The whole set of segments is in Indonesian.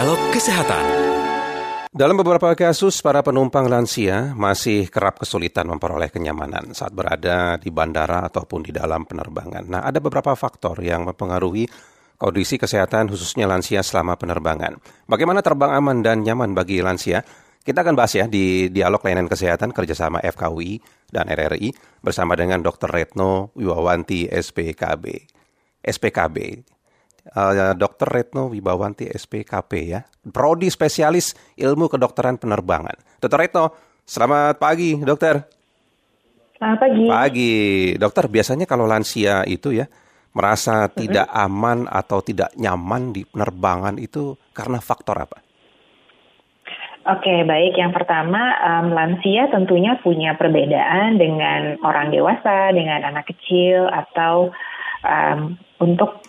Dialog Kesehatan. Dalam beberapa kasus, para penumpang lansia masih kerap kesulitan memperoleh kenyamanan saat berada di bandara ataupun di dalam penerbangan. Nah, ada beberapa faktor yang mempengaruhi kondisi kesehatan khususnya lansia selama penerbangan. Bagaimana terbang aman dan nyaman bagi lansia? Kita akan bahas ya di dialog layanan kesehatan kerjasama FKUI dan RRI bersama dengan Dr. Retno Wiwawanti SPKB. SPKB. Uh, Dr. Retno Wibawanti SPKP ya, Prodi Spesialis Ilmu Kedokteran Penerbangan. Dr. Retno, selamat pagi, dokter. Selamat pagi. Pagi, dokter. Biasanya kalau lansia itu ya merasa mm-hmm. tidak aman atau tidak nyaman di penerbangan itu karena faktor apa? Oke, baik. Yang pertama, um, lansia tentunya punya perbedaan dengan orang dewasa, dengan anak kecil, atau um, untuk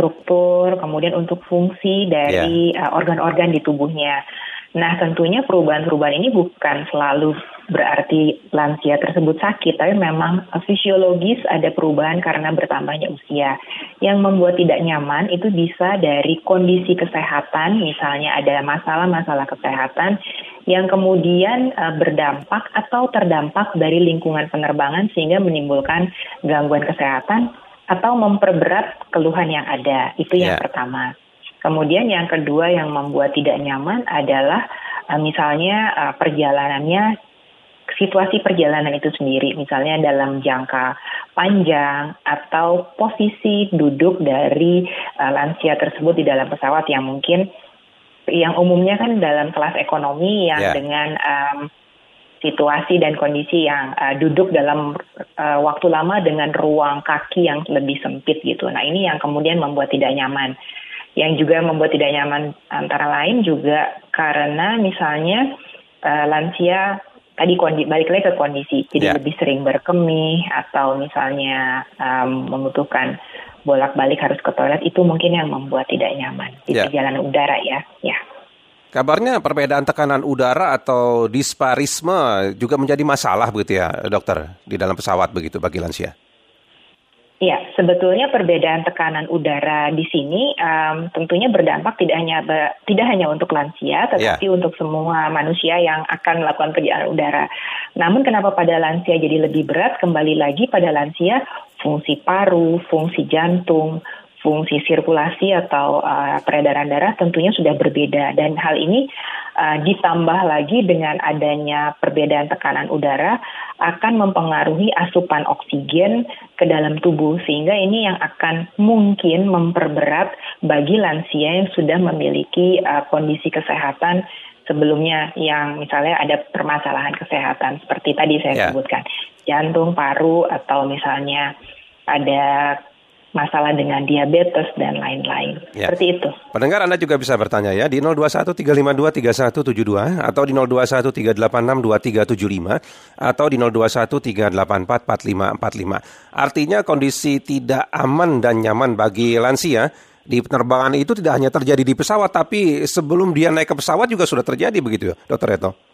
struktur, kemudian untuk fungsi dari yeah. uh, organ-organ di tubuhnya. Nah, tentunya perubahan-perubahan ini bukan selalu berarti lansia tersebut sakit, tapi memang fisiologis ada perubahan karena bertambahnya usia. Yang membuat tidak nyaman itu bisa dari kondisi kesehatan, misalnya ada masalah-masalah kesehatan yang kemudian uh, berdampak atau terdampak dari lingkungan penerbangan sehingga menimbulkan gangguan kesehatan atau memperberat keluhan yang ada. Itu yang yeah. pertama. Kemudian yang kedua yang membuat tidak nyaman adalah uh, misalnya uh, perjalanannya situasi perjalanan itu sendiri, misalnya dalam jangka panjang atau posisi duduk dari uh, lansia tersebut di dalam pesawat yang mungkin yang umumnya kan dalam kelas ekonomi yang yeah. dengan um, situasi dan kondisi yang uh, duduk dalam uh, waktu lama dengan ruang kaki yang lebih sempit gitu. Nah ini yang kemudian membuat tidak nyaman. Yang juga membuat tidak nyaman antara lain juga karena misalnya uh, lansia tadi kondi, balik lagi ke kondisi, jadi yeah. lebih sering berkemih atau misalnya um, membutuhkan bolak-balik harus ke toilet itu mungkin yang membuat tidak nyaman di yeah. perjalanan udara ya. Ya. Kabarnya perbedaan tekanan udara atau disparisme juga menjadi masalah begitu ya, dokter, di dalam pesawat begitu bagi lansia. Ya, sebetulnya perbedaan tekanan udara di sini um, tentunya berdampak tidak hanya be, tidak hanya untuk lansia, tetapi yeah. untuk semua manusia yang akan melakukan perjalanan udara. Namun kenapa pada lansia jadi lebih berat? Kembali lagi pada lansia, fungsi paru, fungsi jantung, fungsi sirkulasi atau uh, peredaran darah tentunya sudah berbeda dan hal ini uh, ditambah lagi dengan adanya perbedaan tekanan udara akan mempengaruhi asupan oksigen ke dalam tubuh sehingga ini yang akan mungkin memperberat bagi lansia yang sudah memiliki uh, kondisi kesehatan sebelumnya yang misalnya ada permasalahan kesehatan seperti tadi saya yeah. sebutkan jantung, paru atau misalnya ada masalah dengan diabetes dan lain-lain. Ya. Seperti itu. Pendengar Anda juga bisa bertanya ya di 0213523172 atau di 0213862375 atau di 0213844545. Artinya kondisi tidak aman dan nyaman bagi lansia di penerbangan itu tidak hanya terjadi di pesawat tapi sebelum dia naik ke pesawat juga sudah terjadi begitu ya, Dokter Reto?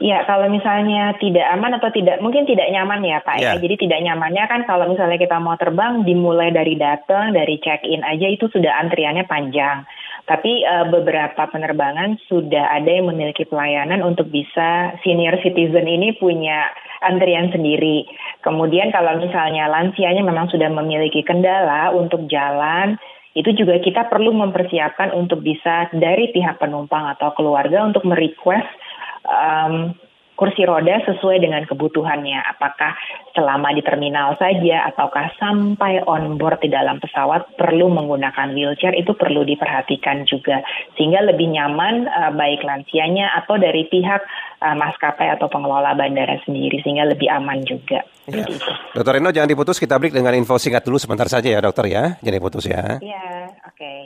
Ya, kalau misalnya tidak aman atau tidak mungkin tidak nyaman ya Pak yeah. ya. Jadi tidak nyamannya kan kalau misalnya kita mau terbang dimulai dari datang, dari check-in aja itu sudah antriannya panjang. Tapi uh, beberapa penerbangan sudah ada yang memiliki pelayanan untuk bisa senior citizen ini punya antrian sendiri. Kemudian kalau misalnya lansianya memang sudah memiliki kendala untuk jalan, itu juga kita perlu mempersiapkan untuk bisa dari pihak penumpang atau keluarga untuk merequest um, kursi roda sesuai dengan kebutuhannya. Apakah selama di terminal saja ataukah sampai on board di dalam pesawat perlu menggunakan wheelchair itu perlu diperhatikan juga sehingga lebih nyaman uh, baik lansianya atau dari pihak uh, maskapai atau pengelola bandara sendiri sehingga lebih aman juga. Ya. Dokter Reno jangan diputus kita break dengan info singkat dulu sebentar saja ya dokter ya. Jangan diputus ya. Iya, oke. Okay.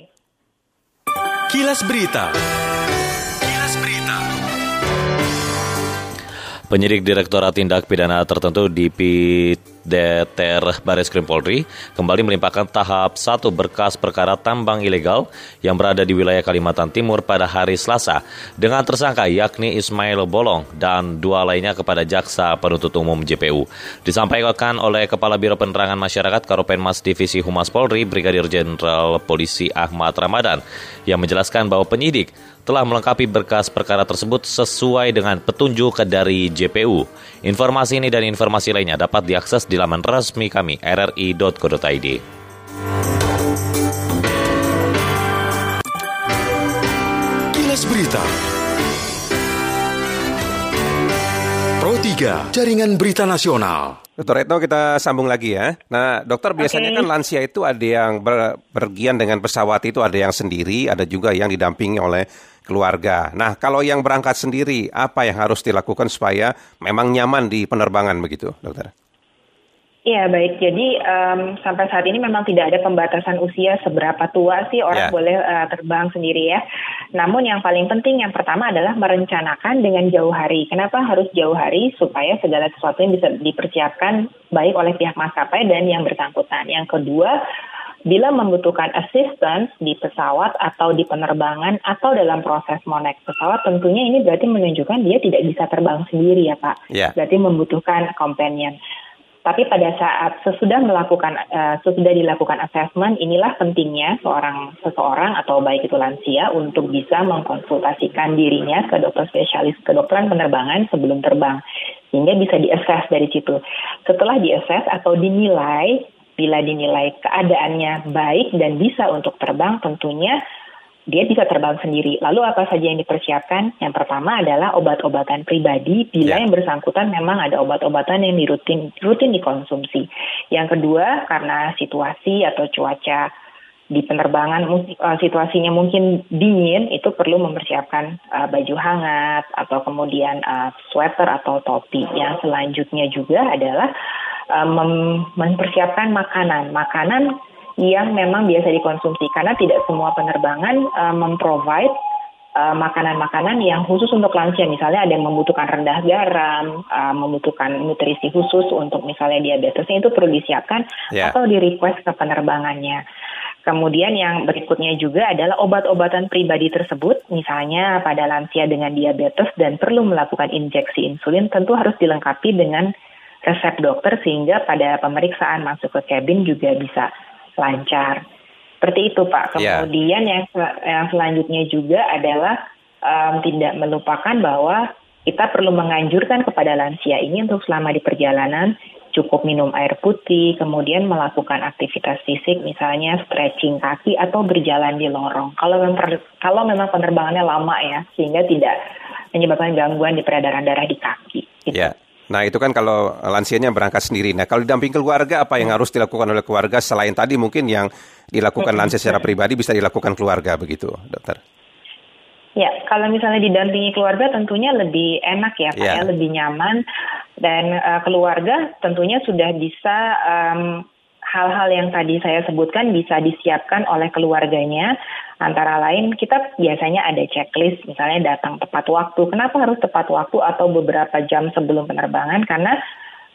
Kilas Berita. Penyidik Direktorat Tindak Pidana Tertentu di Deter Baris Krim Polri kembali melimpahkan tahap satu berkas perkara tambang ilegal yang berada di wilayah Kalimantan Timur pada hari Selasa dengan tersangka yakni Ismail Bolong dan dua lainnya kepada Jaksa Penuntut Umum JPU. Disampaikan oleh Kepala Biro Penerangan Masyarakat Karopenmas Divisi Humas Polri Brigadir Jenderal Polisi Ahmad Ramadan yang menjelaskan bahwa penyidik telah melengkapi berkas perkara tersebut sesuai dengan petunjuk dari JPU. Informasi ini dan informasi lainnya dapat diakses di laman resmi kami rri.co.id. Kilas Berita. Pro 3, Jaringan Berita Nasional. Dokter Retno kita sambung lagi ya. Nah dokter biasanya okay. kan lansia itu ada yang ber, bergian dengan pesawat itu ada yang sendiri, ada juga yang didampingi oleh keluarga. Nah kalau yang berangkat sendiri, apa yang harus dilakukan supaya memang nyaman di penerbangan begitu dokter? Iya baik, jadi um, sampai saat ini memang tidak ada pembatasan usia seberapa tua sih orang yeah. boleh uh, terbang sendiri ya. Namun yang paling penting yang pertama adalah merencanakan dengan jauh hari. Kenapa harus jauh hari? Supaya segala sesuatu yang bisa dipersiapkan baik oleh pihak maskapai dan yang bersangkutan. Yang kedua, bila membutuhkan assistance di pesawat atau di penerbangan atau dalam proses mau naik pesawat, tentunya ini berarti menunjukkan dia tidak bisa terbang sendiri ya Pak. Yeah. Berarti membutuhkan companion. Tapi pada saat sesudah melakukan uh, sesudah dilakukan assessment, inilah pentingnya seorang seseorang atau baik itu lansia untuk bisa mengkonsultasikan dirinya ke dokter spesialis kedokteran penerbangan sebelum terbang, sehingga bisa diassess dari situ. Setelah diassess atau dinilai, bila dinilai keadaannya baik dan bisa untuk terbang, tentunya dia bisa terbang sendiri. Lalu apa saja yang dipersiapkan? Yang pertama adalah obat-obatan pribadi bila yeah. yang bersangkutan memang ada obat-obatan yang dirutin rutin dikonsumsi. Yang kedua karena situasi atau cuaca di penerbangan uh, situasinya mungkin dingin itu perlu mempersiapkan uh, baju hangat atau kemudian uh, sweater atau topi. Yang selanjutnya juga adalah uh, mempersiapkan makanan. Makanan yang memang biasa dikonsumsi karena tidak semua penerbangan uh, memprovide uh, makanan-makanan yang khusus untuk lansia misalnya ada yang membutuhkan rendah garam, uh, membutuhkan nutrisi khusus untuk misalnya diabetesnya itu perlu disiapkan yeah. atau di request ke penerbangannya. Kemudian yang berikutnya juga adalah obat-obatan pribadi tersebut, misalnya pada lansia dengan diabetes dan perlu melakukan injeksi insulin, tentu harus dilengkapi dengan resep dokter sehingga pada pemeriksaan masuk ke cabin juga bisa lancar. Seperti itu Pak. Ya. Kemudian yeah. yang yang selanjutnya juga adalah um, tidak melupakan bahwa kita perlu menganjurkan kepada lansia ini untuk selama di perjalanan cukup minum air putih, kemudian melakukan aktivitas fisik, misalnya stretching kaki atau berjalan di lorong. Kalau memang kalau memang penerbangannya lama ya, sehingga tidak menyebabkan gangguan di peredaran darah di kaki. Gitu. Yeah. Nah itu kan kalau lansianya berangkat sendiri. Nah kalau didamping keluarga apa yang harus dilakukan oleh keluarga selain tadi mungkin yang dilakukan lansia secara pribadi bisa dilakukan keluarga begitu, dokter? Ya, kalau misalnya didampingi keluarga tentunya lebih enak ya, Pak, ya, ya lebih nyaman dan uh, keluarga tentunya sudah bisa um, hal-hal yang tadi saya sebutkan bisa disiapkan oleh keluarganya. Antara lain kita biasanya ada checklist, misalnya datang tepat waktu. Kenapa harus tepat waktu atau beberapa jam sebelum penerbangan? Karena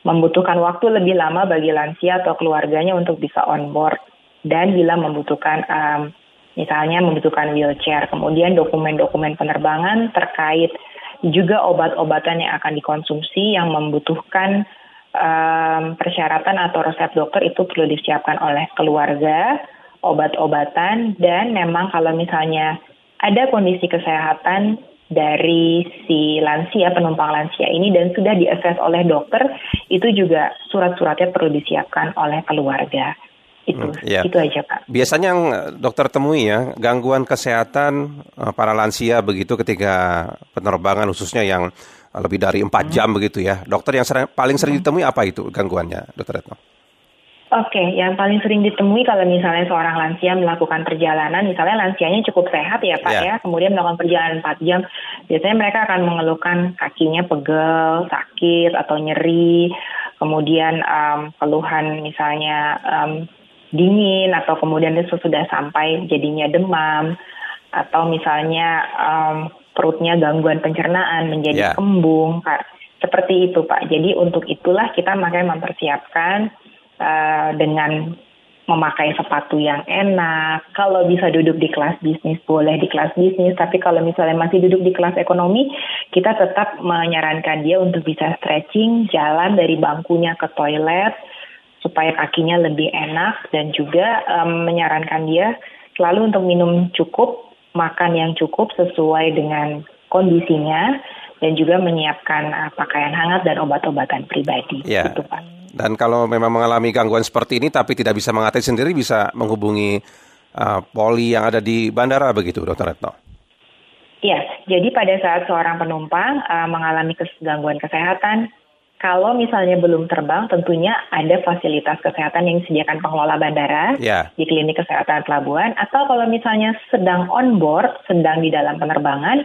membutuhkan waktu lebih lama bagi lansia atau keluarganya untuk bisa on board. Dan bila membutuhkan um, misalnya membutuhkan wheelchair, kemudian dokumen-dokumen penerbangan terkait juga obat-obatan yang akan dikonsumsi yang membutuhkan um, persyaratan atau resep dokter itu perlu disiapkan oleh keluarga, obat-obatan, dan memang kalau misalnya ada kondisi kesehatan dari si lansia, penumpang lansia ini dan sudah diakses oleh dokter, itu juga surat-suratnya perlu disiapkan oleh keluarga. Itu, hmm, ya. itu aja Pak. Biasanya yang dokter temui ya, gangguan kesehatan eh, para lansia begitu ketika penerbangan khususnya yang lebih dari empat hmm. jam begitu ya. Dokter yang sering, paling sering hmm. ditemui apa itu gangguannya, Dokter Retno? Oke, okay, yang paling sering ditemui kalau misalnya seorang lansia melakukan perjalanan, misalnya lansianya cukup sehat ya Pak yeah. ya, kemudian melakukan perjalanan 4 jam, biasanya mereka akan mengeluhkan kakinya pegel, sakit atau nyeri, kemudian um, keluhan misalnya um, dingin atau kemudian itu sudah sampai jadinya demam atau misalnya um, perutnya gangguan pencernaan menjadi yeah. kembung Seperti itu Pak. Jadi untuk itulah kita makanya mempersiapkan uh, dengan memakai sepatu yang enak. Kalau bisa duduk di kelas bisnis, boleh di kelas bisnis. Tapi kalau misalnya masih duduk di kelas ekonomi, kita tetap menyarankan dia untuk bisa stretching, jalan dari bangkunya ke toilet, supaya kakinya lebih enak. Dan juga um, menyarankan dia selalu untuk minum cukup, makan yang cukup sesuai dengan kondisinya dan juga menyiapkan uh, pakaian hangat dan obat-obatan pribadi. Ya. Gitu, Pak. Dan kalau memang mengalami gangguan seperti ini tapi tidak bisa mengatasi sendiri bisa menghubungi uh, poli yang ada di bandara begitu, Dokter Retno. Iya, jadi pada saat seorang penumpang uh, mengalami gangguan kesehatan, kalau misalnya belum terbang, tentunya ada fasilitas kesehatan yang disediakan pengelola bandara yeah. di klinik kesehatan pelabuhan. Atau kalau misalnya sedang on board, sedang di dalam penerbangan,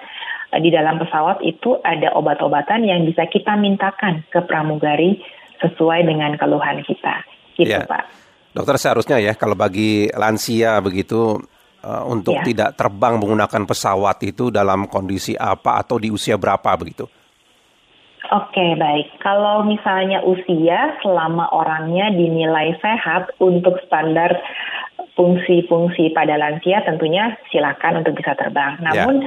Eh, di dalam pesawat itu ada obat-obatan yang bisa kita mintakan ke pramugari sesuai dengan keluhan kita. Gitu, ya. Pak. Dokter seharusnya ya kalau bagi lansia begitu uh, untuk ya. tidak terbang menggunakan pesawat itu dalam kondisi apa atau di usia berapa begitu? Oke, baik. Kalau misalnya usia selama orangnya dinilai sehat untuk standar fungsi-fungsi pada lansia tentunya silakan untuk bisa terbang. Ya. Namun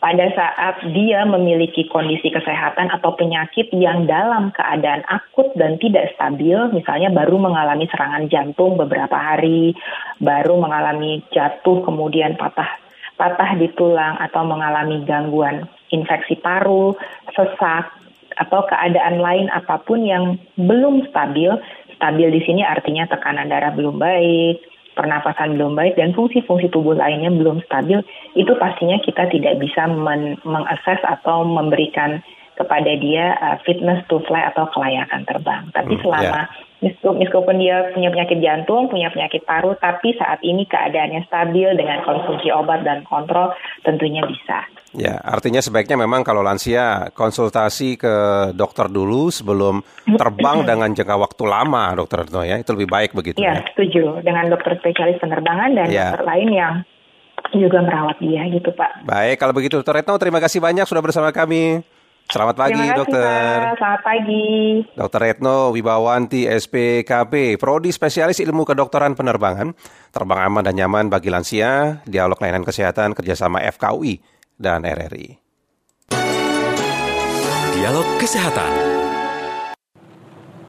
pada saat dia memiliki kondisi kesehatan atau penyakit yang dalam keadaan akut dan tidak stabil, misalnya baru mengalami serangan jantung beberapa hari, baru mengalami jatuh kemudian patah patah di tulang atau mengalami gangguan infeksi paru, sesak atau keadaan lain apa pun yang belum stabil, stabil di sini artinya tekanan darah belum baik, pernapasan belum baik dan fungsi-fungsi tubuh lainnya belum stabil, itu pastinya kita tidak bisa men mengakses atau memberikan kepada dia uh, fitness to fly atau kelayakan terbang. Tapi hmm, selama yeah. meskipun dia punya penyakit jantung, punya penyakit paru, tapi saat ini keadaannya stabil dengan konsumsi obat dan kontrol, tentunya bisa. Ya, artinya sebaiknya memang kalau lansia konsultasi ke dokter dulu sebelum terbang dengan jangka waktu lama, dokter Retno ya, itu lebih baik begitu ya? Ya, setuju. Dengan dokter spesialis penerbangan dan ya. dokter lain yang juga merawat dia gitu Pak. Baik, kalau begitu dokter Retno terima kasih banyak sudah bersama kami. Selamat pagi, Terima kasih, dokter. Pak. Selamat pagi. Dokter Retno Wibawanti, SPKB, Prodi Spesialis Ilmu Kedokteran Penerbangan, terbang aman dan nyaman bagi lansia, dialog layanan kesehatan kerjasama FKUI dan RRI. Dialog Kesehatan.